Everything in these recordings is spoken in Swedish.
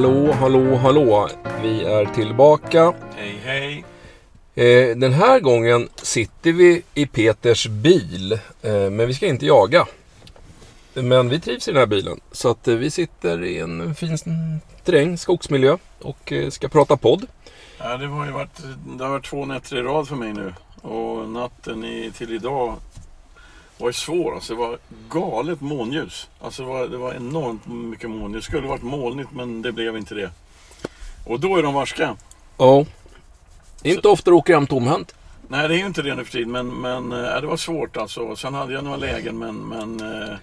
Hallå, hallå, hallå. Vi är tillbaka. Hej, hej. Eh, den här gången sitter vi i Peters bil. Eh, men vi ska inte jaga. Men vi trivs i den här bilen. Så att eh, vi sitter i en fin terräng, skogsmiljö och ska prata podd. Ja, det, har ju varit, det har varit två nätter i rad för mig nu. Och natten i, till idag var ju svår. Alltså, det var galet månljus. Alltså, det, var, det var enormt mycket moln. Det skulle varit molnigt men det blev inte det. Och då är de varska. Ja. Inte ofta du åker hem tomhänt. Nej, det är ju inte det nu för tiden. Men, men äh, det var svårt alltså. Sen hade jag några lägen men, men äh,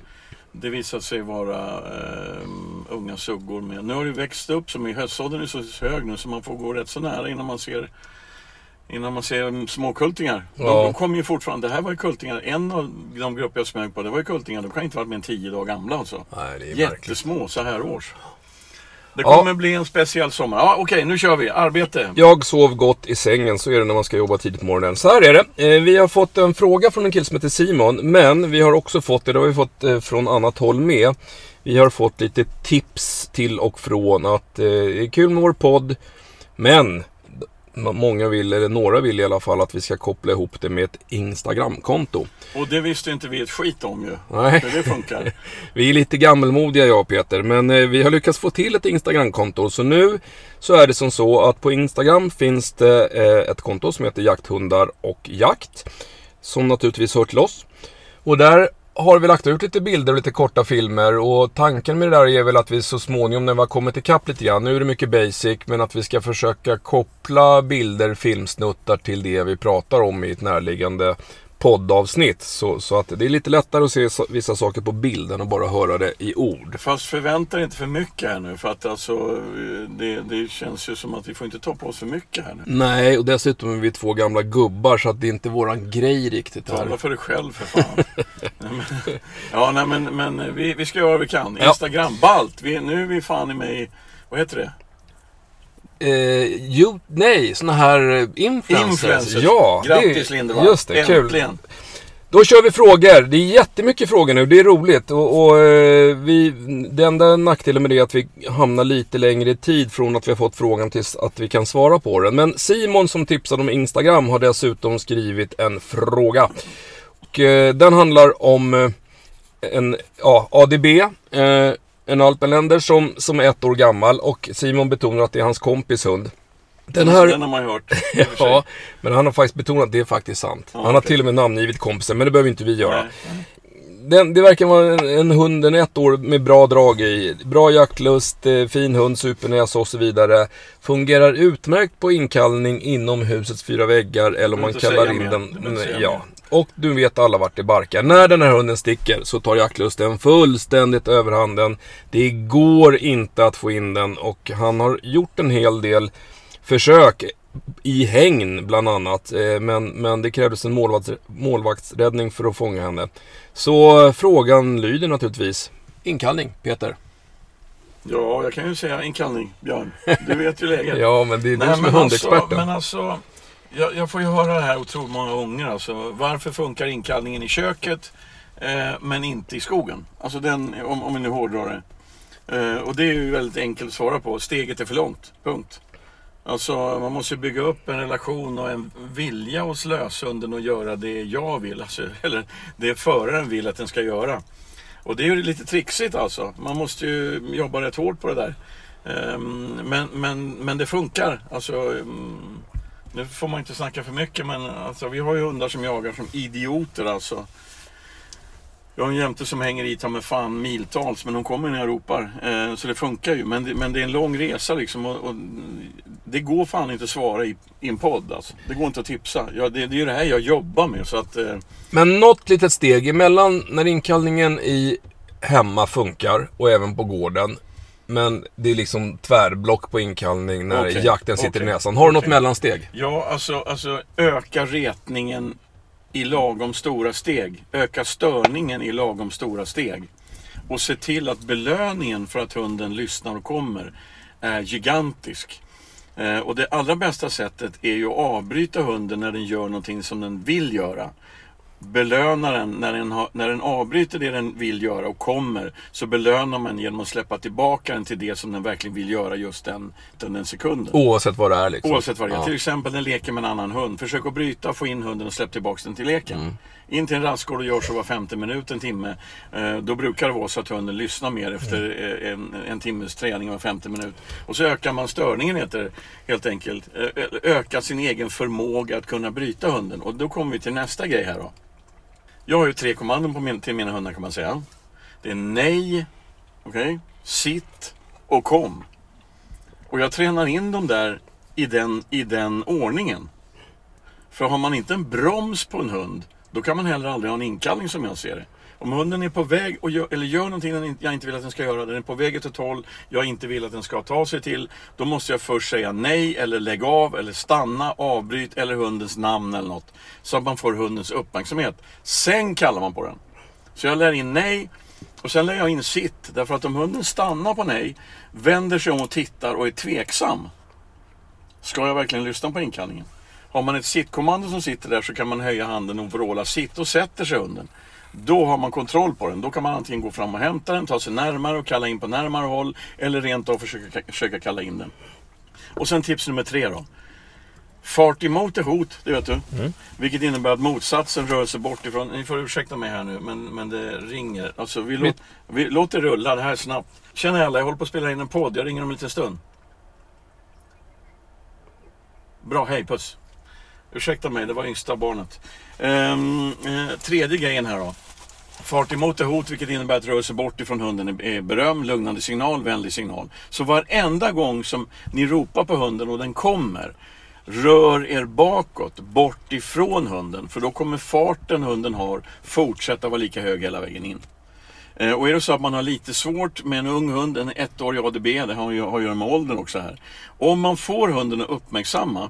det visade sig vara äh, unga suggor med. Nu har det växt upp så mycket. Höstsådden är så hög nu så man får gå rätt så nära innan man ser Innan man ser småkultingar. Ja. De, de kommer ju fortfarande. Det här var ju kultingar. En av de grupper jag smög på, det var ju kultingar. De kan inte varit mer än tio dagar gamla alltså. Nej, det är märkligt. Jättesmå så här års. Det Ja. kommer bli en speciell sommar. Ja, Okej, nu kör vi. Arbete. Jag sov gott i sängen, så är det när man ska jobba tidigt på morgonen. Så här är det. Eh, Vi har fått en fråga från en kille som heter Simon, men vi har också fått, det har vi fått eh, från annat håll med. Vi har fått lite tips till och från att eh, det är kul med vår podd, men många vill, eller några vill i alla fall, att vi ska koppla ihop det med ett Instagramkonto. Och det visste inte vi ett skit om ju. Nej. Hur det funkar. Vi är lite gammelmodiga jag och Peter, men eh, vi har lyckats få till ett Instagramkonto. Så nu så är det som så att på Instagram finns det eh, ett konto som heter Jakthundar och jakt. Som naturligtvis hör till oss. Och där har vi lagt ut lite bilder och lite korta filmer och tanken med det där är väl att vi så småningom när vi har kommit ikapp lite grann, nu är det mycket basic, men att vi ska försöka koppla bilder, filmsnuttar till det vi pratar om i ett närliggande poddavsnitt. Så, så att det är lite lättare att se vissa saker på bild än att bara höra det i ord. Fast förvänta er inte för mycket här nu. För att alltså, det, det känns ju som att vi får inte ta på oss för mycket här nu. Nej, och dessutom är vi två gamla gubbar så att det är inte våran grej riktigt Tala för dig själv för fan. nej, men, ja, nej, men, men vi, vi ska göra vad vi kan. Ja. Instagram, balt. Vi, nu är vi fan i mig, vad heter det? Eh, jo, nej, såna här eh, influencers. Influencers. Ja, Grattis det, Lindevall. Just det, kul. Äntligen. Då kör vi frågor. Det är jättemycket frågor nu. Det är roligt. Och, och eh, vi, det enda nackdelen med det är att vi hamnar lite längre i tid från att vi har fått frågan tills att vi kan svara på den. Men Simon som tipsade om Instagram har dessutom skrivit en fråga. Och, eh, den handlar om eh, en ja, ADB. Eh, en alpenländer som, som är ett år gammal och Simon betonar att det är hans kompis hund. Den här... Den har man hört. Ja, men han har faktiskt betonat att det är faktiskt sant. Ja, han har okej. till och med namngivit kompisen, men det behöver inte vi göra. Nej. Den, det verkar vara en, en hund, en ett år med bra drag i. Bra jaktlust, eh, fin hund, supernäsa och så vidare. Fungerar utmärkt på inkallning inom husets fyra väggar eller om man kallar in den. Ja. Och du vet alla vart det barkar. När den här hunden sticker så tar jaktlusten fullständigt överhanden. Det går inte att få in den och han har gjort en hel del försök i hägn bland annat. Eh, Men, men det krävdes en målvakts, målvaktsräddning för att fånga henne. Så frågan lyder naturligtvis. Inkallning, Peter. Ja, jag kan ju säga inkallning, Björn. Du vet ju läget. Ja, men det är du som är hundexperten. Alltså, men alltså, jag, jag får ju höra det här otroligt många gånger. Alltså, varför funkar inkallningen i köket eh, men inte i skogen? Alltså den, om, om vi nu hårdrar det. Eh, och det är ju väldigt enkelt att svara på. Steget är för långt. Punkt. Alltså man måste bygga upp en relation och en vilja hos löshunden att göra det jag vill. Alltså, eller det föraren vill att den ska göra. Och det är ju lite trixigt alltså. Man måste ju jobba rätt hårt på det där. Ehm, men, men, men det funkar. Alltså, mm, nu får man inte snacka för mycket men alltså, vi har ju hundar som jagar som idioter alltså. Jag har en jämte som hänger i ta med fan miltals men hon kommer när jag ropar. Eh, så det funkar ju. Men det, men det är en lång resa liksom. Och, och, det går fan inte att svara i, i en podd alltså. Det går inte att tipsa. Ja, det, det är ju det här jag jobbar med. Så att, eh, Men något litet steg emellan när inkallningen i hemma funkar och även på gården. Men det är liksom tvärblock på inkallning när Okej, jakten sitter okej, i näsan. Har du något okej. mellansteg? Ja, alltså, alltså öka retningen i lagom stora steg. Öka störningen i lagom stora steg. Och se till att belöningen för att hunden lyssnar och kommer är gigantisk. Eh, och det allra bästa sättet är ju att avbryta hunden när den gör någonting som den vill göra. Belönar den när den, har, när den avbryter det den vill göra och kommer. Så belönar man genom att släppa tillbaka den till det som den verkligen vill göra just den, den, den sekunden. Oavsett vad det är liksom. Oavsett vad det är. Ja. Till exempel den leker med en annan hund. Försök att bryta, få in hunden och släpp tillbaka den till leken. Mm. In till en rastgård och gör så var femte minut, en timme. Eh, då brukar det vara så att hunden lyssnar mer efter Mm. eh, en, en timmes träning var femte minut. Och så ökar man störningen heter det, helt enkelt. Eh, ökar sin egen förmåga att kunna bryta hunden. Och då kommer vi till nästa grej här då. Jag har ju tre kommandon på min, till mina hundar kan man säga. Det är nej, okej, sitt och kom. Och jag tränar in dem där i den, i den ordningen. För har man inte en broms på en hund, då kan man heller aldrig ha en inkallning som jag ser det. Om hunden är på väg och gör, eller gör någonting den jag inte vill att den ska göra, den är på väg åt ett håll jag inte vill att den ska ta sig till, då måste jag först säga nej eller lägg av eller stanna, avbryt eller hundens namn eller något. Så att man får hundens uppmärksamhet. Sen kallar man på den. Så jag lär in nej och sen lär jag in sitt. Därför att om hunden stannar på nej, vänder sig om och tittar och är tveksam. Ska jag verkligen lyssna på inkallningen? Har man ett sittkommando som sitter där så kan man höja handen och vråla sitt och sätter sig hunden. Då har man kontroll på den. Då kan man antingen gå fram och hämta den, ta sig närmare och kalla in på närmare håll. Eller rent av försöka, försöka kalla in den. Och sen tips nummer tre då. Fart emot är hot, det vet du. Vilket innebär att motsatsen rör sig bort ifrån. Ni får ursäkta mig här nu, men, men det ringer. Alltså, vi, låt, vi låt det rulla det här snabbt. Tjena alla, jag håller på att spela in en podd. Jag ringer om en liten stund. Bra, hej, puss. Ursäkta mig, det var yngsta barnet. Ehm, eh, tredje grejen här då. Fart emot är hot, vilket innebär att rörelse bort ifrån hunden är- beröm, lugnande signal, vänlig signal. Så varenda gång som ni ropar på hunden och den kommer, rör er bakåt, bort ifrån hunden. För då kommer farten hunden har fortsätta vara lika hög hela vägen in. Eh, och är det så att man har lite svårt med en ung hund, en ettårig ADB, det har ju har att göra med åldern också här. Om man får hunden att uppmärksamma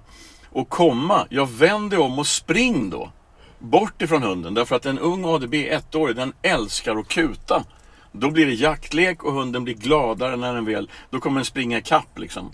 och komma, jag vänder om och spring då. Bort ifrån hunden, därför att en ung ADB, ettårig, den älskar att kuta. Då blir det jaktlek och hunden blir gladare när den väl, då kommer den springa ikapp liksom.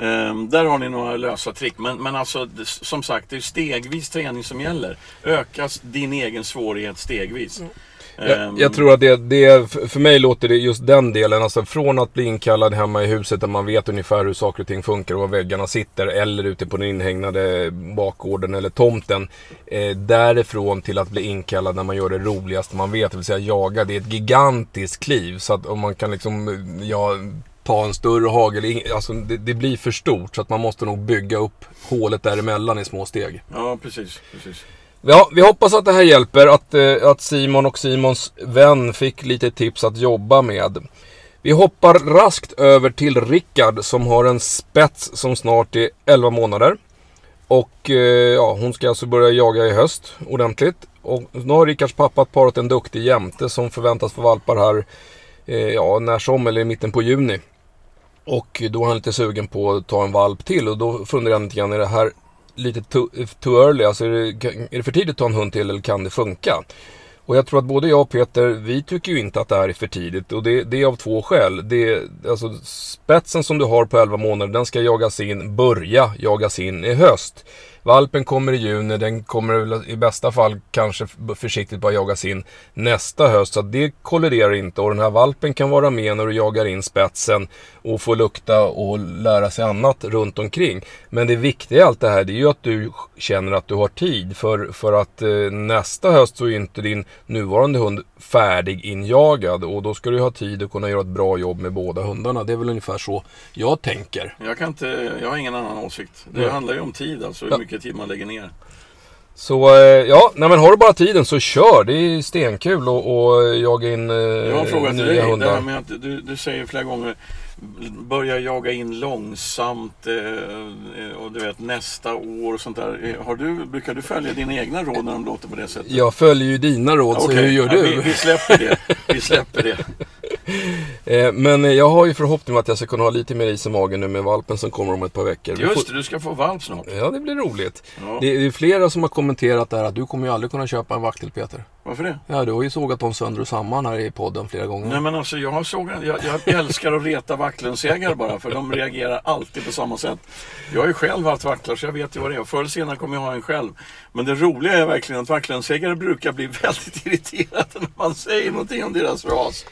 Um, där har ni några lösa trick. Men, men alltså, som sagt, det är stegvis träning som gäller. Ökas din egen svårighet stegvis. Mm. Jag, jag tror att det, det, för för mig låter det just den delen, alltså från att bli inkallad hemma i huset där man vet ungefär hur saker och ting funkar och var väggarna sitter eller ute på den inhägnade bakgården eller tomten. Eh, därifrån till att bli inkallad när man gör det roligaste man vet, det vill säga jaga. Det är ett gigantiskt kliv. Så att om man kan liksom, eh, ja, ta en större hagel, alltså det, det blir för stort. Så att man måste nog bygga upp hålet däremellan i små steg. Ja, precis. precis. Ja, vi hoppas att det här hjälper. Att, eh, att Simon och Simons vän fick lite tips att jobba med. Vi hoppar raskt över till Rickard som har en spets som snart är 11 månader. Och eh, ja, hon ska alltså börja jaga i höst ordentligt. Och nu har Rickards pappa parat en duktig jämte som förväntas få valpar här eh, ja, när som eller i mitten på juni. Och då är han lite sugen på att ta en valp till och då funderar jag lite grann, är det här lite too, too early? Alltså är det, är det för tidigt att ta en hund till eller kan det funka? Och jag tror att både jag och Peter, vi tycker ju inte att det här är för tidigt. Och det, det är av två skäl. Det, alltså spetsen som du har på 11 månader, den ska jagas in, börja jagas in i höst. Valpen kommer i juni, den kommer i bästa fall kanske försiktigt bara jagas in nästa höst. Så det kolliderar inte och den här valpen kan vara med när du jagar in spetsen och få lukta och lära sig annat runt omkring. Men det viktiga i allt det här det är ju att du känner att du har tid. För, för att eh, nästa höst så är inte din nuvarande hund färdig injagad och då ska du ha tid att kunna göra ett bra jobb med båda hundarna. Det är väl ungefär så jag tänker. Jag, kan inte, jag har ingen annan åsikt. Det Ja. handlar ju om tid, alltså hur Ja. mycket tid man lägger ner. Så eh, ja, nej men har du bara tiden så kör. Det är stenkul att jaga in eh, Jag har en fråga till nya dig. Det här hundar. med att du, du säger flera gånger börja jaga in långsamt eh, och du vet nästa år och sånt där. Eh, Har du, brukar du följa dina egna råd när de låter på det sättet? Jag följer ju dina råd, så Okej, hur gör ja, du? Vi, vi släpper det. Vi släpper det. Eh, men jag har ju förhoppning om att jag ska kunna ha lite mer is i magen nu med valpen som kommer om ett par veckor. Just det, du ska få valp snart. Ja, det blir roligt. Ja. Det är flera som har kommenterat där att du kommer ju aldrig kunna köpa en vaktel Peter. Varför det? Ja, du har ju sågat dem sönder och samman här i podden flera gånger. Nej men alltså jag har sågat, jag, jag älskar att reta vacklundsägare bara för de reagerar alltid på samma sätt. Jag har ju själv haft vacklar så jag vet ju vad det är förr eller senare kommer jag ha en själv. Men det roliga är verkligen att vacklundsägare brukar bli väldigt irriterade när man säger någonting om deras ras.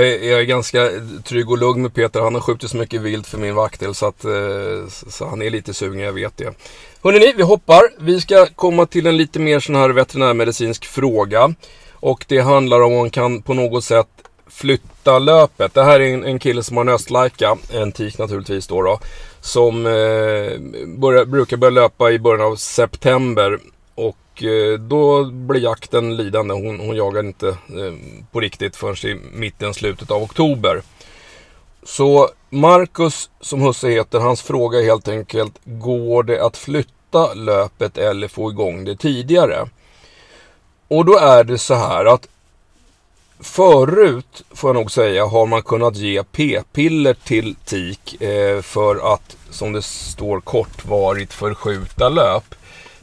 Jag är, jag är ganska trygg och lugn med Peter. Han har skjutit så mycket vilt för min vaktel så, att, eh, så han är lite sugen, jag vet det. Hörrni, vi hoppar. Vi ska komma till en lite mer sån här veterinärmedicinsk fråga. Och det handlar om man kan på något sätt flytta löpet. Det här är en, en kille som har en östlaika, en tik naturligtvis då. då som eh, börja, brukar börja löpa i början av september. Och Eh, då blir jakten lidande. Hon, hon jagar inte eh, på riktigt förrän i mitten, slutet av oktober. Så Marcus, som husse heter, hans fråga är helt enkelt, går det att flytta löpet eller få igång det tidigare? Och då är det så här att förut, får jag nog säga, har man kunnat ge p-piller till tik eh, för att, som det står, kortvarigt förskjuta löp.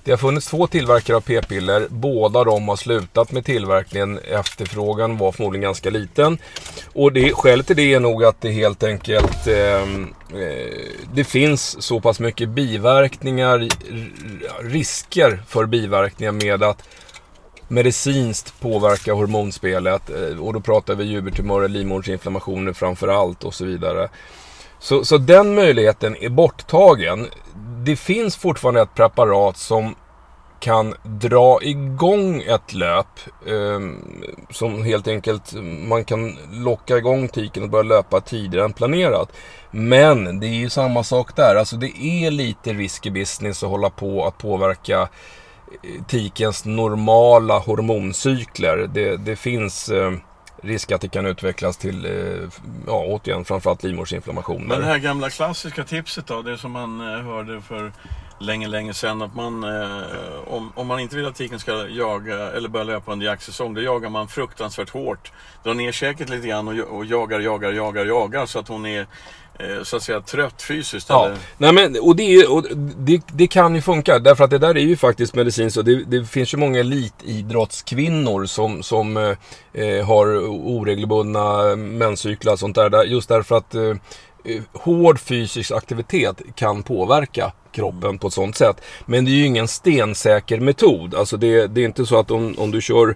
Det har funnits två tillverkare av p-piller. Båda de har slutat med tillverkningen. Efterfrågan var förmodligen ganska liten. Och det, skälet till det är nog att det helt enkelt ehm, eh, det finns så pass mycket biverkningar, risker för biverkningar med att medicinskt påverka hormonspelet. Eh, och då pratar vi jubertumörer, livmodersinflammationer framför allt och så vidare. Så, så den möjligheten är borttagen. Det finns fortfarande ett preparat som kan dra igång ett löp. Eh, som helt enkelt, man kan locka igång tiken och börja löpa tidigare än planerat. Men det är ju samma sak där. Alltså det är lite risky business att hålla på att påverka eh, tikens normala hormoncykler. Det, det finns eh, risk att det kan utvecklas till, eh, ja återigen, framförallt livmoderinflammationer. Men det här gamla klassiska tipset då, det som man eh, hörde för länge, länge sedan att man, eh, om, om man inte vill att tiken ska jaga eller börja löpa under jaktsäsong, då jagar man fruktansvärt hårt. Drar ner käket lite grann och, och jagar, jagar, jagar, jagar så att hon är så att säga trött fysiskt? Ja, eller? Nej, men, och, det, och det, det, kan ju funka därför att det där är ju faktiskt medicinskt. Det, det finns ju många elitidrottskvinnor som, som eh, eh har oregelbundna menscyklar och sånt där. Just därför att eh, eh, hård fysisk aktivitet kan påverka kroppen på ett sånt sätt. Men det är ju ingen stensäker metod. Alltså det, det är inte så att om, om du kör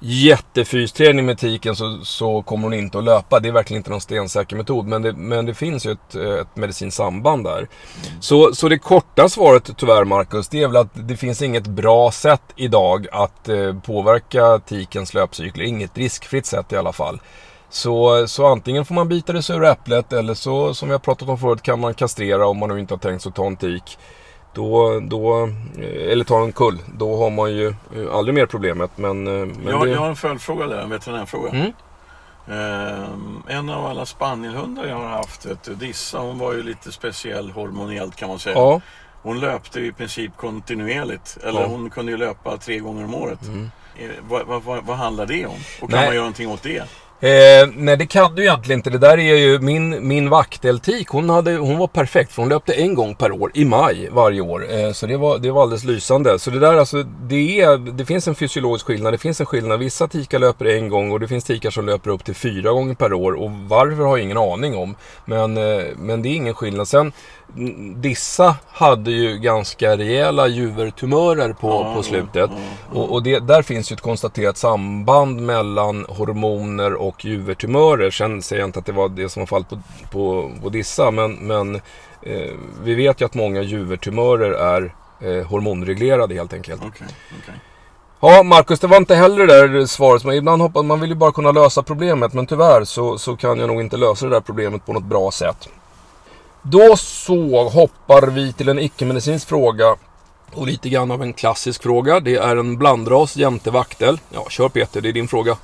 jättefysträning med tiken så, så kommer hon inte att löpa. Det är verkligen inte någon stensäker metod. Men det, men det finns ju ett, ett medicinskt samband där. Så, så det korta svaret tyvärr Marcus, det är väl att det finns inget bra sätt idag att eh, påverka tikens löpcykler. Inget riskfritt sätt i alla fall. Så, så antingen får man bita det sura äpplet eller så, som vi har pratat om förut, kan man kastrera om man nu inte har tänkt sig att ta en tik. Då, då, eh, eller ta en kull, då har man ju eh, aldrig mer problemet. Men, eh, men jag, det... jag har en följdfråga där, en veterinärfråga. Mm. Um, en av alla spanielhundar jag har haft, vet Dissa, hon var ju lite speciell hormonellt kan man säga. Ja. Hon löpte i princip kontinuerligt. Eller ja. hon kunde ju löpa tre gånger om året. Mm. Vad, vad, vad, vad handlar det om? Och kan Nej. man göra någonting åt det? Eh, nej det kan du egentligen inte. Det där är ju min, min vakteltik. Hon, hade, hon var perfekt för hon löpte en gång per år i maj varje år. Eh, så det var, det var alldeles lysande. Så det där alltså, det, är, det finns en fysiologisk skillnad. Det finns en skillnad. Vissa tikar löper en gång och det finns tikar som löper upp till fyra gånger per år. Och varför har jag ingen aning om. Men, eh, men det är ingen skillnad. Sen Dissa hade ju ganska rejäla juvertumörer på, ja, på slutet. Ja, ja, och, och det, där finns ju ett konstaterat samband mellan hormoner och juvertumörer. Sen säger jag inte att det var det som var fallet på, på, på Dissa. Men, men eh, vi vet ju att många juvertumörer är eh, hormonreglerade helt enkelt. Okay, okay. Ja, Marcus, det var inte heller det där svaret. Man, ibland hoppas man vill ju bara kunna lösa problemet. Men tyvärr så, så kan jag nog inte lösa det där problemet på något bra sätt. Då så hoppar vi till en icke-medicinsk fråga och lite grann av en klassisk fråga. Det är en blandras jämte vaktel. Ja, kör Peter, det är din fråga.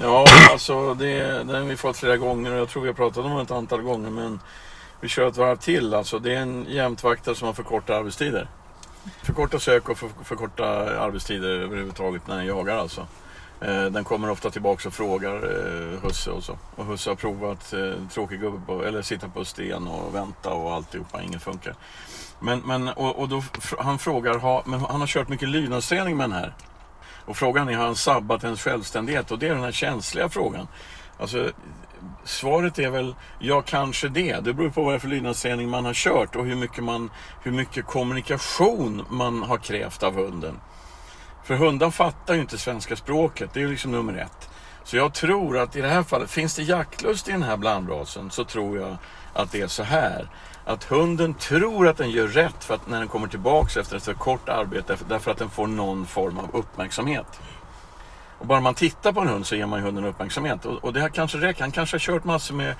Ja, alltså det, den har vi fått flera gånger och jag tror vi har pratat om den ett antal gånger. Men vi kör ett varv till. Alltså, det är en jämtvaktel som har förkortat arbetstider. Förkorta sök och för, förkorta arbetstider överhuvudtaget när den jagar alltså. Eh, den kommer ofta tillbaka och frågar eh, husse och så. Och husse har provat eh, tråkig gubbe på, eller sitta på sten och vänta och alltihopa, inget funkar. Men, men och, och då, han frågar, ha, men han har kört mycket lydnadsträning med den här. Och frågan är, har han sabbat ens självständighet? Och det är den här känsliga frågan. Alltså, svaret är väl, ja kanske det. Det beror på vad det är för lydnadsträning man har kört och hur mycket, man, hur mycket kommunikation man har krävt av hunden. För hundar fattar ju inte svenska språket, det är ju liksom nummer ett. Så jag tror att i det här fallet, finns det jaktlust i den här blandrasen så tror jag att det är så här. Att hunden tror att den gör rätt för att när den kommer tillbaks efter ett för kort arbete därför att den får någon form av uppmärksamhet. Och bara man tittar på en hund så ger man hunden uppmärksamhet. Och, och det här kanske räcker. Han kanske har kört massor med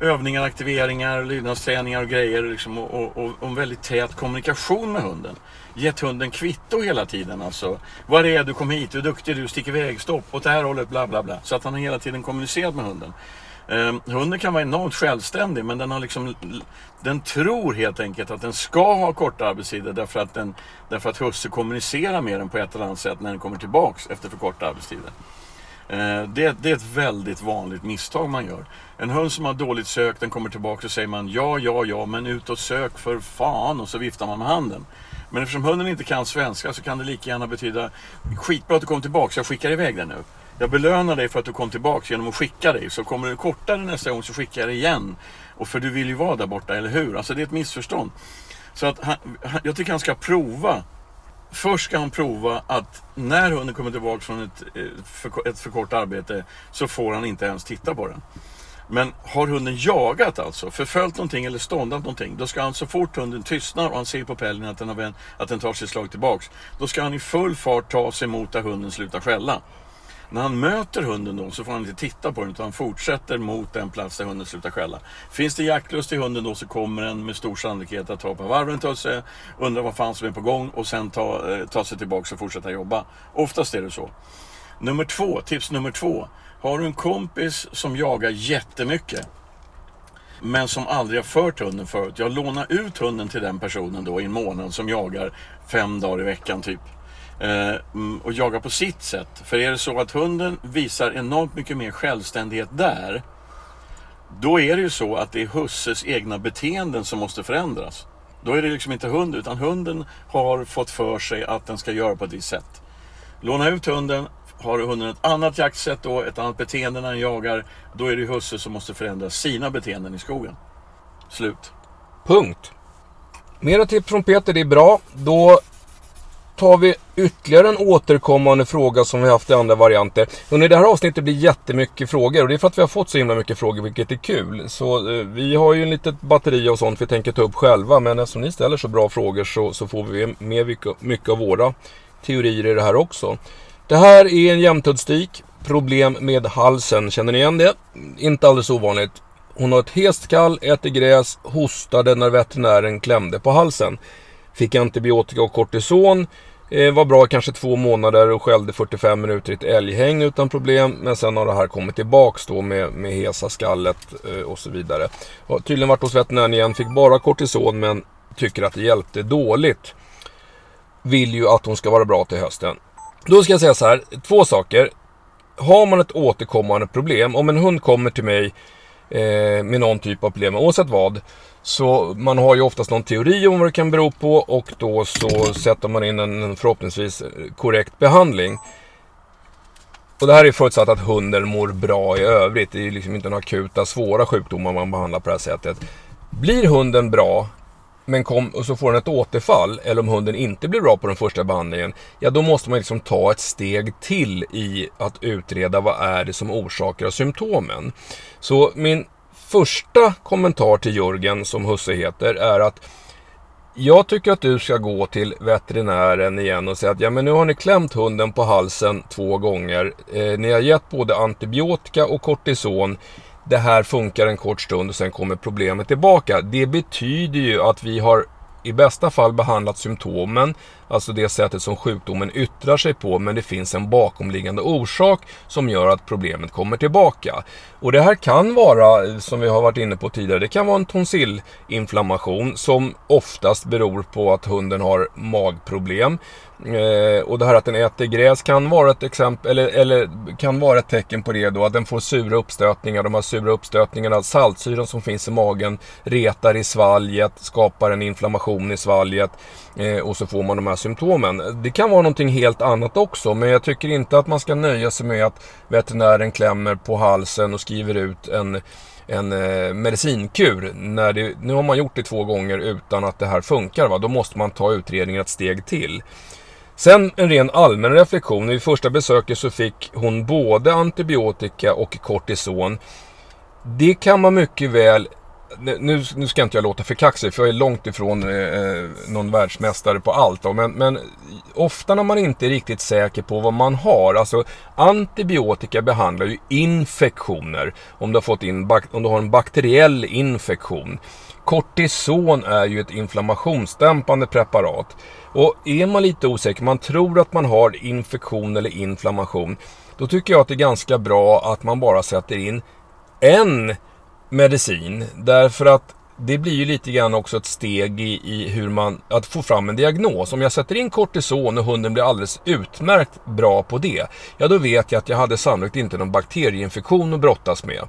övningar, aktiveringar, lydnadsträningar och grejer. Liksom, och, och, och en väldigt tät kommunikation med hunden. Gett hunden kvitto hela tiden. Alltså, var är du? Kom hit. Du är duktig. Du sticker iväg. Stopp. Åt det här hållet. Bla bla bla. Så att han har hela tiden kommunicerat med hunden. Eh, hunden kan vara enormt självständig men den, har liksom, den tror helt enkelt att den ska ha korta arbetstider därför att, den, därför att husse kommunicerar med den på ett eller annat sätt när den kommer tillbaks efter för korta arbetstider. Eh, det, det, är ett väldigt vanligt misstag man gör. En hund som har dåligt sök, den kommer tillbaka och säger man ja, ja, ja, men ut och sök för fan och så viftar man med handen. Men eftersom hunden inte kan svenska så kan det lika gärna betyda skitbra att du kom tillbaka, jag skickar iväg dig nu. Jag belönar dig för att du kom tillbaka genom att skicka dig. Så kommer du kortare nästa gång så skickar jag dig igen. Och för du vill ju vara där borta, eller hur? Alltså det är ett missförstånd. Så att han, jag tycker han ska prova. Först ska han prova att när hunden kommer tillbaka från ett, eh, för, ett för kort arbete så får han inte ens titta på den. Men har hunden jagat alltså, förföljt någonting eller ståndat någonting, då ska han så fort hunden tystnar och han ser på pällen att den, har, att den tar sitt slag tillbaks, då ska han i full fart ta sig mot där hunden slutar skälla. När han möter hunden då så får han inte titta på den utan han fortsätter mot den plats där hunden slutar skälla. Finns det jaktlust i hunden då så kommer den med stor sannolikhet att ta på varven tusse, undra vad fan som är på gång och sen ta, eh, ta sig tillbaka och fortsätta jobba. Oftast är det så. Nummer två, tips nummer två. Har du en kompis som jagar jättemycket men som aldrig har fört hunden förut. Jag lånar ut hunden till den personen då i en månad som jagar fem dagar i veckan typ. Eh, mm, och jaga på sitt sätt. För är det så att hunden visar enormt mycket mer självständighet där, då är det ju så att det är husses egna beteenden som måste förändras. Då är det liksom inte hunden, utan hunden har fått för sig att den ska göra på ett visst sätt. Låna ut hunden, har hunden ett annat jaktsätt då, ett annat beteende när den jagar, då är det husse som måste förändra sina beteenden i skogen. Slut. Punkt. Mera tips från Peter, det är bra. Då tar vi ytterligare en återkommande fråga som vi haft i andra varianter. Under det här avsnittet blir jättemycket frågor och det är för att vi har fått så himla mycket frågor vilket är kul. Så eh, vi har ju en litet batteri och sånt vi tänker ta upp själva men eftersom ni ställer så bra frågor så, så får vi med mycket, mycket av våra teorier i det här också. Det här är en jämthudsstik. Problem med halsen. Känner ni igen det? Inte alldeles ovanligt. Hon har ett hest kall, äter gräs, hostade när veterinären klämde på halsen. Fick antibiotika och kortison. Eh, var bra kanske två månader och skällde 45 minuter i ett älghäng utan problem. Men sen har det här kommit tillbaks då med, med hesa skallet eh, och så vidare. Har tydligen varit hos veterinären igen, fick bara kortison men tycker att det hjälpte dåligt. Vill ju att hon ska vara bra till hösten. Då ska jag säga så här, två saker. Har man ett återkommande problem, om en hund kommer till mig Eh, med någon typ av problem, oavsett vad, så man har ju oftast någon teori om vad det kan bero på och då så sätter man in en förhoppningsvis korrekt behandling. Och det här är förutsatt att hunden mår bra i övrigt. Det är ju liksom inte några akuta svåra sjukdomar man behandlar på det här sättet. Blir hunden bra men kom, och så får den ett återfall, eller om hunden inte blir bra på den första behandlingen, ja då måste man liksom ta ett steg till i att utreda vad är det som orsakar symptomen. Så min första kommentar till Jörgen, som husse heter, är att jag tycker att du ska gå till veterinären igen och säga att ja, men nu har ni klämt hunden på halsen två gånger. Eh, ni har gett både antibiotika och kortison. Det här funkar en kort stund och sen kommer problemet tillbaka. Det betyder ju att vi har i bästa fall behandlat symptomen, alltså det sättet som sjukdomen yttrar sig på, men det finns en bakomliggande orsak som gör att problemet kommer tillbaka. Och det här kan vara, som vi har varit inne på tidigare, det kan vara en tonsillinflammation som oftast beror på att hunden har magproblem. Eh, och det här att den äter gräs kan vara ett exempel, eller, eller kan vara ett tecken på det då. Att den får sura uppstötningar. De här sura uppstötningarna, saltsyran som finns i magen retar i svalget, skapar en inflammation i svalget. Eh, och så får man de här symptomen. Det kan vara någonting helt annat också. Men jag tycker inte att man ska nöja sig med att veterinären klämmer på halsen och skriver ut en en eh, medicinkur. När det, nu har man gjort det två gånger utan att det här funkar. Va? Då måste man ta utredningen ett steg till. Sen en ren allmän reflektion. Vid första besöket så fick hon både antibiotika och kortison. Det kan man mycket väl nu, nu ska inte jag låta för kaxig för jag är långt ifrån eh, eh, någon världsmästare på allt. Då, men, men ofta när man inte är riktigt säker på vad man har. Alltså antibiotika behandlar ju infektioner. Om du har, fått in, om du har en bakteriell infektion. Kortison är ju ett inflammationsdämpande preparat. Och är man lite osäker, man tror att man har infektion eller inflammation. Då tycker jag att det är ganska bra att man bara sätter in en medicin. Därför att det blir ju lite grann också ett steg i, i, hur man, att få fram en diagnos. Om jag sätter in kortison och hunden blir alldeles utmärkt bra på det, ja då vet jag att jag hade sannolikt inte någon bakterieinfektion att brottas med.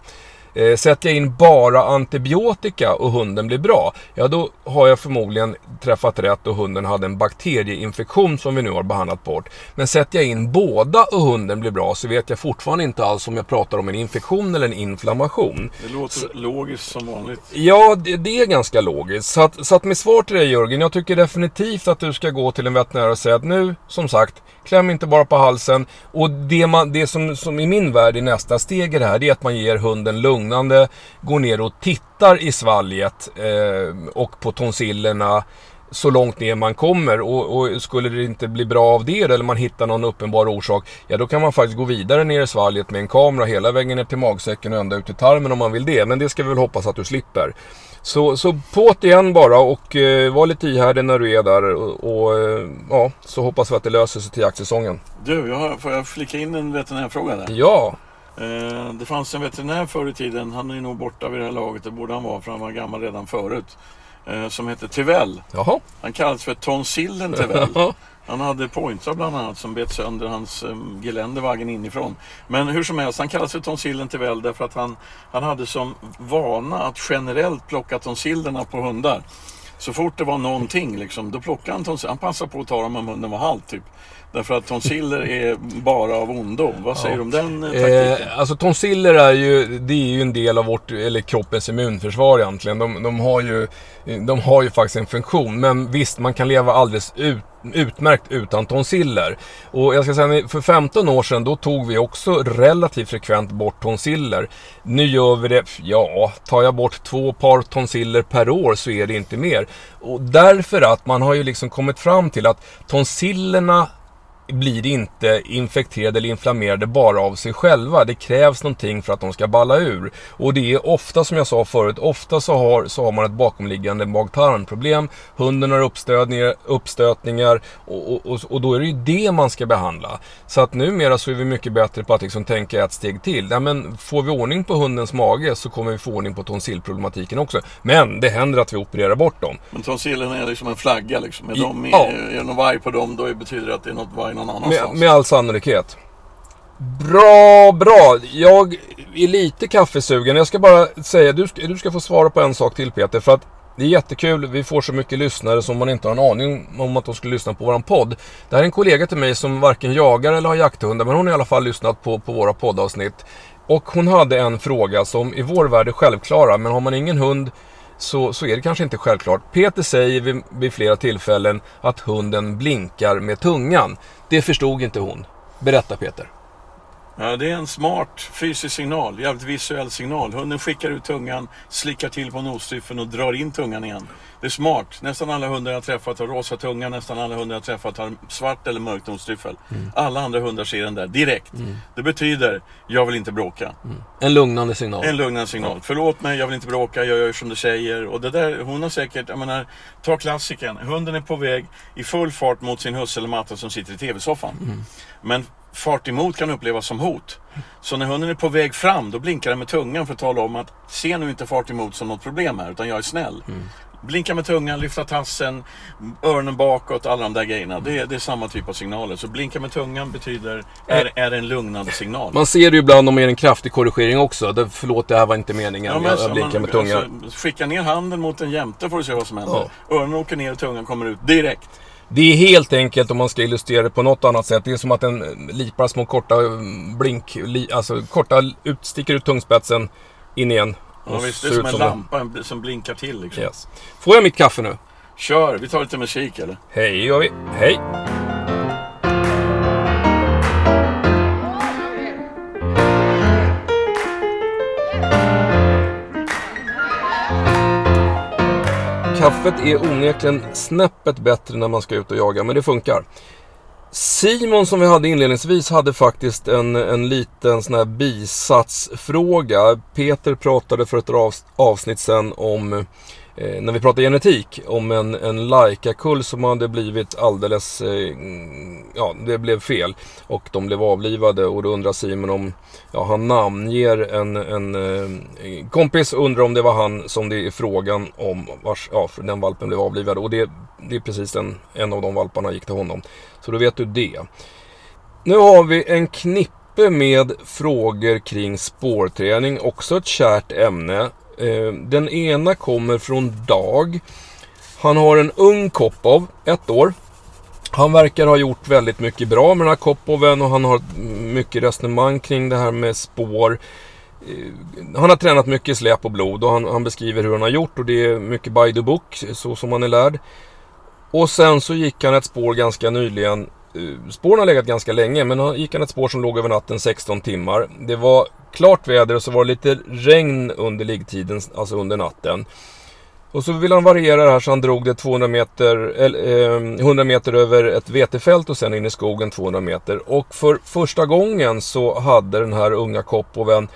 Eh, sätter jag in bara antibiotika och hunden blir bra, ja då har jag förmodligen träffat rätt och hunden hade en bakterieinfektion som vi nu har behandlat bort. Men sätter jag in båda och hunden blir bra så vet jag fortfarande inte alls om jag pratar om en infektion eller en inflammation. Det låter så, logiskt som vanligt. Ja, det, det, är ganska logiskt. Så att, så att med svar till dig Jörgen, jag tycker definitivt att du ska gå till en veterinär och säga att nu, som sagt, kläm inte bara på halsen. Och det, man, det som, som i min värld är nästa steg i det här, det är att man ger hunden lugnande, går ner och tittar i svalget eh, och på tonsillerna så långt ner man kommer och, och, skulle det inte bli bra av det eller man hittar någon uppenbar orsak, ja då kan man faktiskt gå vidare ner i svalget med en kamera hela vägen ner till magsäcken och ända ut i tarmen om man vill det. Men det ska vi väl hoppas att du slipper. Så, så på't igen bara och eh, var lite ihärdig när du är där och, och eh, ja, så hoppas vi att det löser sig till jaktsäsongen. Du, jag har, får jag flika in en veterinärfråga där? Ja. Eh, det fanns en veterinär förr i tiden, han är nog borta vid det här laget, det borde han vara för han var gammal redan förut. Eh, som hette Tivell. Jaha. Han kallades för Tonsillen Tivell. Han hade pointrar bland annat som bet sönder hans um, geländevagen inifrån. Men hur som helst, han kallades för Tonsillen Tivell därför att han, han hade som vana att generellt plocka tonsillerna på hundar. Så fort det var någonting, liksom, då plockade han tonsillerna. Han passade på att ta dem om hunden var halt. Typ. Därför att tonsiller är bara av ondo. Vad säger du om den eh, taktiken? Eh, alltså tonsiller är ju, det är ju en del av vårt, eller kroppens immunförsvar egentligen. De, de, har ju, de har ju faktiskt en funktion. Men visst, man kan leva alldeles ut, utmärkt utan tonsiller. Och jag ska säga, för 15 år sedan då tog vi också relativt frekvent bort tonsiller. Nu gör vi det, ja, tar jag bort två par tonsiller per år så är det inte mer. Och därför att man har ju liksom kommit fram till att tonsillerna blir inte infekterade eller inflammerade bara av sig själva. Det krävs någonting för att de ska balla ur. Och det är ofta, som jag sa förut, ofta så har, så har man ett bakomliggande mag-tarmproblem. Hunden har uppstötningar, uppstötningar och, och, och, då är det ju det man ska behandla. Så att numera så är vi mycket bättre på att liksom tänka ett steg till. Ja, men får vi ordning på hundens mage så kommer vi få ordning på tonsillproblematiken också. Men det händer att vi opererar bort dem. Men tonsillen är liksom en flagga liksom. Är, de, ja. är, är det någon varg på dem då betyder det att det är något varg någon annanstans. Med, med all sannolikhet. Bra, bra. Jag är lite kaffesugen. Jag ska bara säga, du, du ska få svara på en sak till Peter. För att det är jättekul, vi får så mycket lyssnare som man inte har en aning om att de skulle lyssna på våran podd. Det här är en kollega till mig som varken jagar eller har jakthundar, men hon har i alla fall lyssnat på, på våra poddavsnitt. Och hon hade en fråga som i vår värld är självklara, men har man ingen hund så, så är det kanske inte självklart. Peter säger vid, vid flera tillfällen att hunden blinkar med tungan. Det förstod inte hon. Berätta Peter. Ja, det är en smart fysisk signal, jävligt visuell signal. Hunden skickar ut tungan, slickar till på nosdriffen och drar in tungan igen. Det är smart. Nästan alla hundar jag träffat har rosa tunga, nästan alla hundar jag träffat har svart eller mörk nosdriffel. Mm. Alla andra hundar ser den där direkt. Mm. Det betyder, jag vill inte bråka. Mm. En lugnande signal. En lugnande signal. Förlåt mig, jag vill inte bråka, jag gör som du säger. Och det där, hon har säkert, jag menar, ta klassiken. Hunden är på väg i full fart mot sin husse eller matta som sitter i tv-soffan. Mm. Men fart emot kan upplevas som hot. Så när hunden är på väg fram, då blinkar den med tungan för att tala om att se nu inte fart emot som något problem här, utan jag är snäll. Mm. Blinka med tungan, lyfta tassen, öronen bakåt, alla de där grejerna. Det, det är samma typ av signaler. Så blinka med tungan betyder, är, är en lugnande signal. Man ser det ju ibland om det är en kraftig korrigering också. Det, förlåt, det här var inte meningen. Ja, men jag, jag blinkar man- med tungan. Alltså, skicka ner handen mot en jämte får du se vad som händer. Öronen åker ner och tungan kommer ut direkt. Det är helt enkelt om man ska illustrera det på något annat sätt. Det är som att en lipar små korta mm, blink, li, alltså korta ut, sticker ut tungspetsen in igen. Ja, visst, det är som en det. lampa en- som blinkar till. Liksom. Yes. Får jag mitt kaffe nu? Kör, vi tar lite musik eller? Hej gör vi. Hej. Kaffet är onekligen snäppet bättre när man ska ut och jaga, men det funkar. Simon som vi hade inledningsvis hade faktiskt en, en liten sån här bisatsfråga. Peter pratade för ett avsnitt sen om, eh, när vi pratar genetik, om en, en Laika-kull som hade blivit alldeles, eh, mm, ja det blev fel. Och de blev avlivade och då undrar Simon om, ja han namnger en, en eh, kompis och undrar om det var han som det är frågan om, vars, ja för den valpen blev avlivad. Och det, det är precis den, en av de valparna gick till honom. Så då vet du det. Nu har vi en knippe med frågor kring spårträning. Också ett kärt ämne. Eh, den ena kommer från Dag. Han har en ung Kopov, ett år. Han verkar ha gjort väldigt mycket bra med den här Kopoven och han har mycket resonemang kring det här med spår. Eh, han har tränat mycket släp och blod och han, han beskriver hur han har gjort och det är mycket by the book, så som han är lärd. Och sen så gick han ett spår ganska nyligen. Eh, spåren har legat ganska länge men han gick han ett spår som låg över natten 16 timmar. Det var klart väder och så var det lite regn under liggtiden, alltså under natten. Och så ville han variera det här så han drog det 200 meter, eller, eh, 100 meter över ett vetefält och sen in i skogen 200 meter. Och för första gången så hade den här unga Koppoven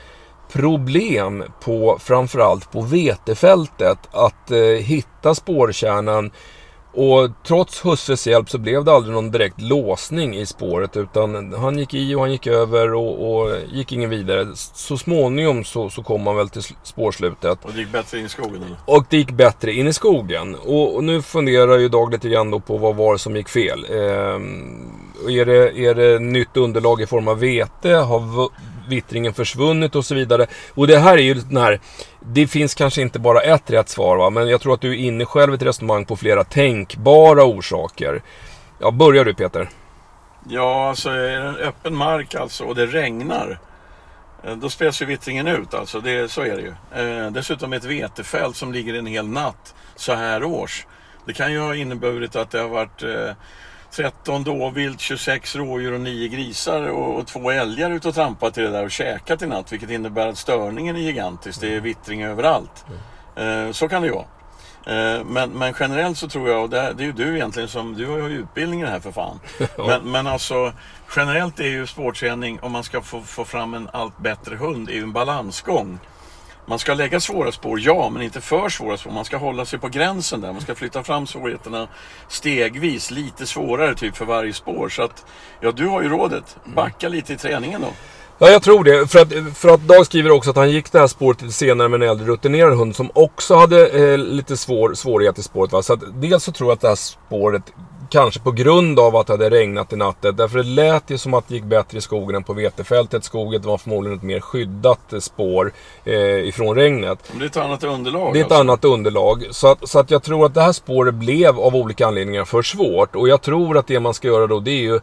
problem på framförallt på vetefältet att eh, hitta spårkärnan och trots husses hjälp så blev det aldrig någon direkt låsning i spåret utan han gick i och han gick över och, och gick ingen vidare. Så småningom så, så kom han väl till sl- spårslutet. Och det gick bättre in i skogen eller? Och det gick bättre in i skogen. Och, och nu funderar ju Dag lite grann då på vad var det som gick fel. Och är, det, är det nytt underlag i form av vete? Har vittringen försvunnit och så vidare? Och det här är ju den här... Det finns kanske inte bara ett rätt svar va? Men jag tror att du är inne själv i ett resonemang på flera tänkbara orsaker. Ja, börjar du Peter. Ja, alltså är det en öppen mark alltså och det regnar. Eh, då spelas ju vittringen ut alltså, det, så är det ju. Eh, dessutom ett vetefält som ligger en hel natt så här års. Det kan ju ha inneburit att det har varit eh, 13 dåvilt, 26 rådjur och 9 grisar och, och två älgar ute och trampat i det där och käkat i natt. Vilket innebär att störningen är gigantisk. Det är vittring överallt. Eh, så kan det ju vara. Eh, Men, men generellt så tror jag, och det, det är ju du egentligen som, du har ju utbildning i det här för fan. Men, men alltså generellt är ju sportträning, om man ska få, få fram en allt bättre hund, är ju en balansgång. Man ska lägga svåra spår, ja, men inte för svåra spår. Man ska hålla sig på gränsen där. Man ska flytta fram svårigheterna stegvis, lite svårare typ för varje spår. Så att, ja, du har ju rådet. Backa lite i träningen då. Ja, jag tror det. För att, för att Dag skriver också att han gick det här spåret lite senare med en äldre rutinerad hund som också hade eh, lite svår, svårighet i spåret. Va? Så att, dels så tror jag att det här spåret, kanske på grund av att det hade regnat i natten, därför det lät ju som att det gick bättre i skogen än på vetefältet. Skogen var förmodligen ett mer skyddat eh, spår eh, ifrån regnet. Men det är ett annat underlag. Det är ett alltså. annat underlag. Så att, så att jag tror att det här spåret blev av olika anledningar för svårt. Och jag tror att det man ska göra då det är ju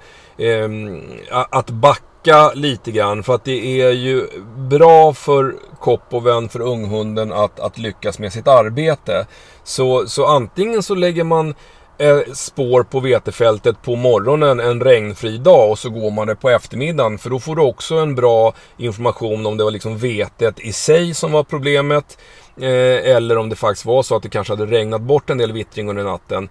a- att backa lite grann. För att det är ju bra för Koppoven, för unghunden att, att lyckas med sitt arbete. Så, så antingen så lägger man eh, Eh, spår på vetefältet på morgonen en regnfri dag och så går man det på eftermiddagen. För då får du också en bra information om det var liksom vetet i sig som var problemet. Eh, eller om det faktiskt var så att det kanske hade regnat bort en del vittring under natten.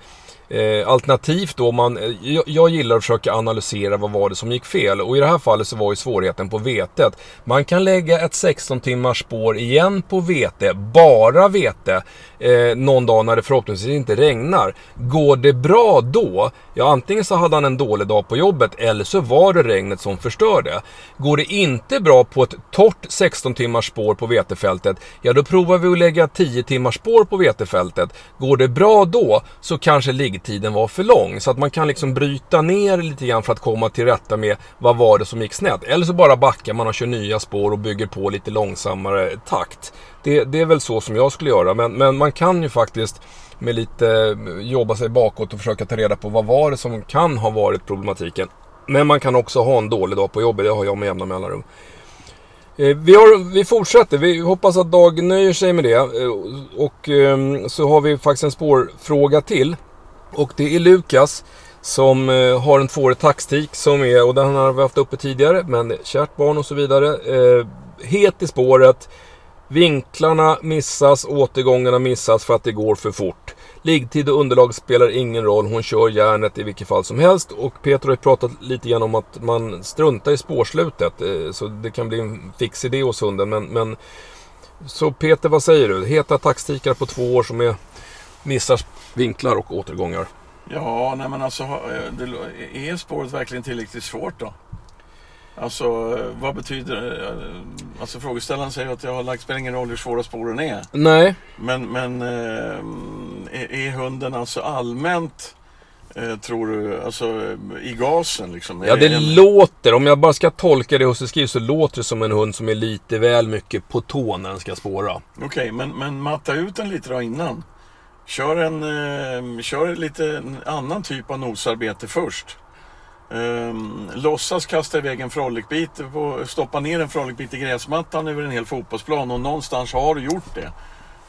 Eh, alternativt då, man, eh, jag, jag, gillar att försöka analysera vad var det som gick fel. Och i det här fallet så var ju svårigheten på vetet. Man kan lägga ett 16 timmars spår igen på vete, bara vete, eh, någon dag när det förhoppningsvis inte regnar. Går det bra då, ja antingen så hade han en dålig dag på jobbet eller så var det regnet som förstörde. Går det inte bra på ett torrt 16 timmars spår på vetefältet, ja då provar vi att lägga 10 timmars spår på vetefältet. Går det bra då så kanske liggtiden var för lång. Så att man kan liksom bryta ner lite grann för att komma till rätta med vad var det som gick snett. Eller så bara backar man och kör nya spår och bygger på lite långsammare takt. Det, det är väl så som jag skulle göra. Men, men man kan ju faktiskt med lite jobba sig bakåt och försöka ta reda på vad var det som kan ha varit problematiken. Men man kan också ha en dålig dag på jobbet, det har jag med jämna mellanrum. Eh, vi, har, vi fortsätter, vi hoppas att Dag nöjer sig med det. Eh, och ehm, så har vi faktiskt en spårfråga till. Och det är Lukas som eh, har en tvåårig taxtik som är, och den har vi haft uppe tidigare, men kärt barn och så vidare. Eh, het i spåret. Vinklarna missas, återgångarna missas för att det går för fort. Liggtid och underlag spelar ingen roll, hon kör järnet i vilket fall som helst. Och Peter har ju pratat lite grann om att man struntar i spårslutet. Eh, så det kan bli en fix idé hos hunden. Men, men så Peter, vad säger du? Heta taxtikar på två år som är, missar vinklar och återgångar. Ja, nej men alltså, eh, är spåret verkligen tillräckligt svårt då? Alltså vad betyder Alltså frågeställaren säger att jag har lagt, spelar ingen roll hur svåra spåren är. Nej. Men, men är, är hunden alltså allmänt Tror du, alltså i gasen liksom? Ja det en... låter, om jag bara ska tolka det hos skrivs så låter det som en hund som är lite väl mycket på tå när den ska spåra. Okej, okay, men, men matta ut den lite då innan. Kör en, eh, kör lite annan typ av nosarbete först. Um, låtsas kasta iväg en frolickbit, stoppa ner en Frolicbit i gräsmattan över en hel fotbollsplan och någonstans har du gjort det.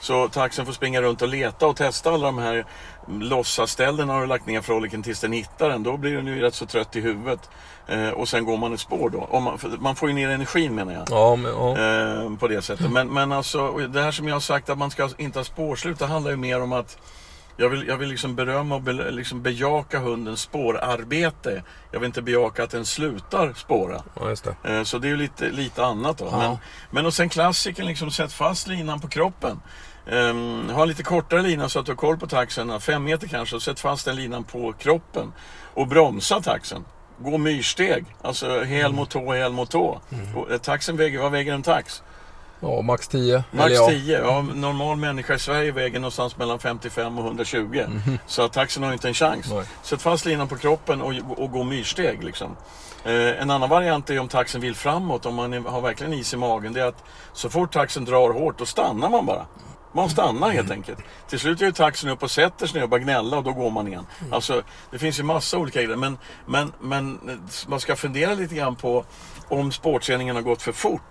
Så taxen får springa runt och leta och testa alla de här låtsasställena har du lagt ner froliken tills den hittar den. Då blir den ju rätt så trött i huvudet. Eh, och sen går man ett spår då. Man, man, får ju ner energin menar jag. Ja, men, ja. Eh, på det sättet. Men, men alltså, det här som jag har sagt att man ska inte ha spårslut, det handlar ju mer om att jag vill, jag vill liksom berömma och be, liksom bejaka hundens spårarbete. Jag vill inte bejaka att den slutar spåra. Ja, just det. Eh, så det är ju lite, lite annat då. Ja. Men, men och sen klassiken, liksom sätt fast linan på kroppen. Um, ha en lite kortare lina så att du har koll på taxen, fem meter kanske, och sätt fast den linan på kroppen. Och bromsa taxen. Gå myrsteg, alltså häl mot tå, häl mot tå. Mm. Eh, taxen väger, vad väger en tax? Ja, max 10. Max ja. 10. Ja, normal människa i Sverige väger någonstans mellan 55 och 120. Mm. Så att taxen har inte en chans. Nej. Sätt fast linan på kroppen och, och gå myrsteg. Liksom. Eh, en annan variant är om taxen vill framåt, om man har verkligen is i magen. Det är att så fort taxen drar hårt, då stannar man bara. Man stannar helt enkelt. Till slut är taxen upp och sätter sig ner och börjar gnälla och då går man igen. Mm. Alltså, det finns ju massa olika grejer. Men, men, men man ska fundera lite grann på om sportträningen har gått för fort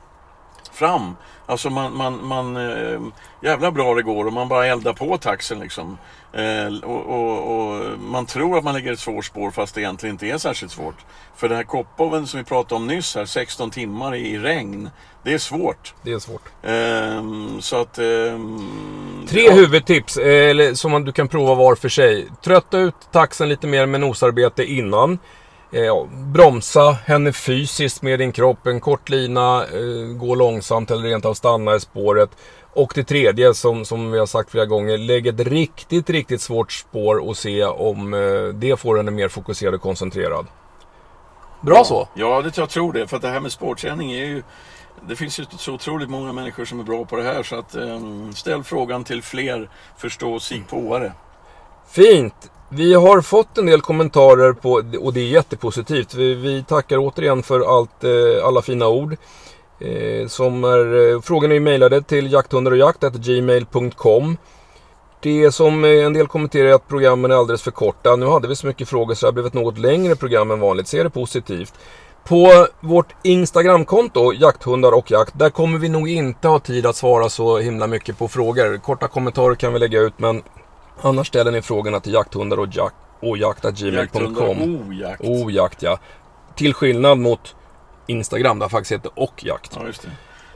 fram. Alltså man, man, man äh, jävla bra det går och man bara eldar på taxen liksom. Äh, och, och, och, man tror att man lägger ett svårt spår fast det egentligen inte är särskilt svårt. För det här koppoven som vi pratade om nyss här, 16 timmar i regn. Det är svårt. Det är svårt. Äh, så att... Tre ja. huvudtips eller, som du kan prova var för sig. Trötta ut taxen lite mer med nosarbete innan. Eh, bromsa henne fysiskt med din kropp, en kort lina, eh, gå långsamt eller rent av stanna i spåret. Och det tredje som, som vi har sagt flera gånger, lägg ett riktigt, riktigt svårt spår och se om eh, det får henne mer fokuserad och koncentrerad. Bra ja, så? Ja, det, jag tror det. För att det här med spårträning är ju... Det finns ju så otroligt många människor som är bra på det här så att um, ställ frågan till fler förstå sigpåare. Fint! Vi har fått en del kommentarer på, och det är jättepositivt. Vi, vi tackar återigen för allt, eh, alla fina ord. Eh, som är, eh, frågan frågorna är mejlade till jakthundarochjakt.gmail.com Det som eh, en del kommenterar är att programmen är alldeles för korta. Nu hade vi så mycket frågor så det har blivit något längre program än vanligt. Ser det positivt. På vårt Instagramkonto, jakthundar och jakt, där kommer vi nog inte ha tid att svara så himla mycket på frågor. Korta kommentarer kan vi lägga ut men Annars ställer ni frågorna till jakthundar och, jak och. Ojakt. Ojakt ja. Till skillnad mot Instagram där faktiskt heter och jakt. Ja.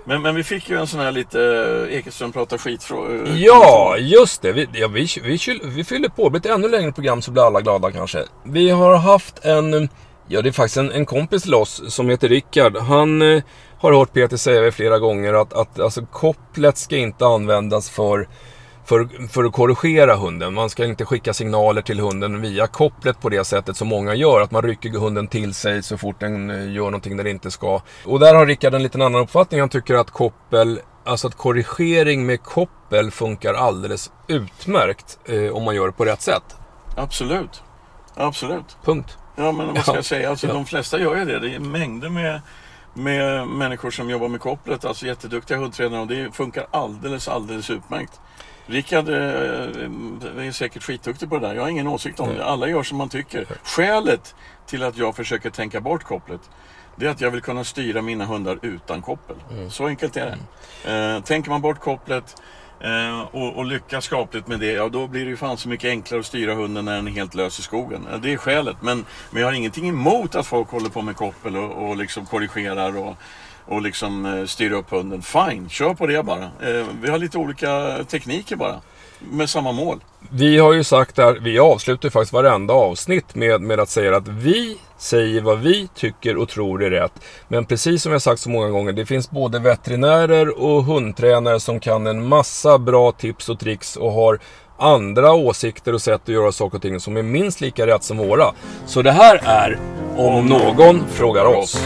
Men, men vi fick ju en sån här lite eh, Ekeström pratar skit fråga. Ja, just det. Vi, ja, vi, vi, vi, vi fyller på. Det blir ett ännu längre program så blir alla glada kanske. Vi har haft en, ja det är faktiskt en, en kompis till oss som heter Rickard. Han eh, har hört Peter säga flera gånger att, att alltså, kopplet ska inte användas för för, för att korrigera hunden. Man ska inte skicka signaler till hunden via kopplet på det sättet som många gör. Att man rycker hunden till sig så fort den eh, gör någonting den inte ska. Och där har Rickard en liten annan uppfattning. Han tycker att koppel, alltså att korrigering med koppel funkar alldeles utmärkt eh, om man gör det på rätt sätt. Absolut. Absolut. Punkt. Ja, men vad ska jag säga? Alltså, ja. De flesta gör ju det. Det är mängder med med människor som jobbar med kopplet, alltså jätteduktiga hundtränare och det funkar alldeles, alldeles utmärkt. Rickard eh, är säkert skitduktig på det där. Jag har ingen åsikt om det. Alla gör som man tycker. Skälet till att jag försöker tänka bort kopplet det är att jag vill kunna styra mina hundar utan koppel. Mm. Så enkelt är det. Mm. Eh, tänker man bort kopplet eh, och, och, lyckas skapligt med det, ja då blir det ju fan så mycket enklare att styra hunden när den är helt lös i skogen. Det är skälet. Men, men jag har ingenting emot att folk håller på med koppel och, och liksom korrigerar och och liksom eh, styr upp hunden. Fine, kör på det bara. Eh, vi har lite olika tekniker bara. Med samma mål. Vi har ju sagt där, vi avslutar faktiskt varenda avsnitt med, med att säga att vi säger vad vi tycker och tror är rätt. Men precis som jag sagt så många gånger, det finns både veterinärer och hundtränare som kan en massa bra tips och tricks och har andra åsikter och sätt att göra saker och ting som är minst lika rätt som våra. Så det här är Om någon frågar oss.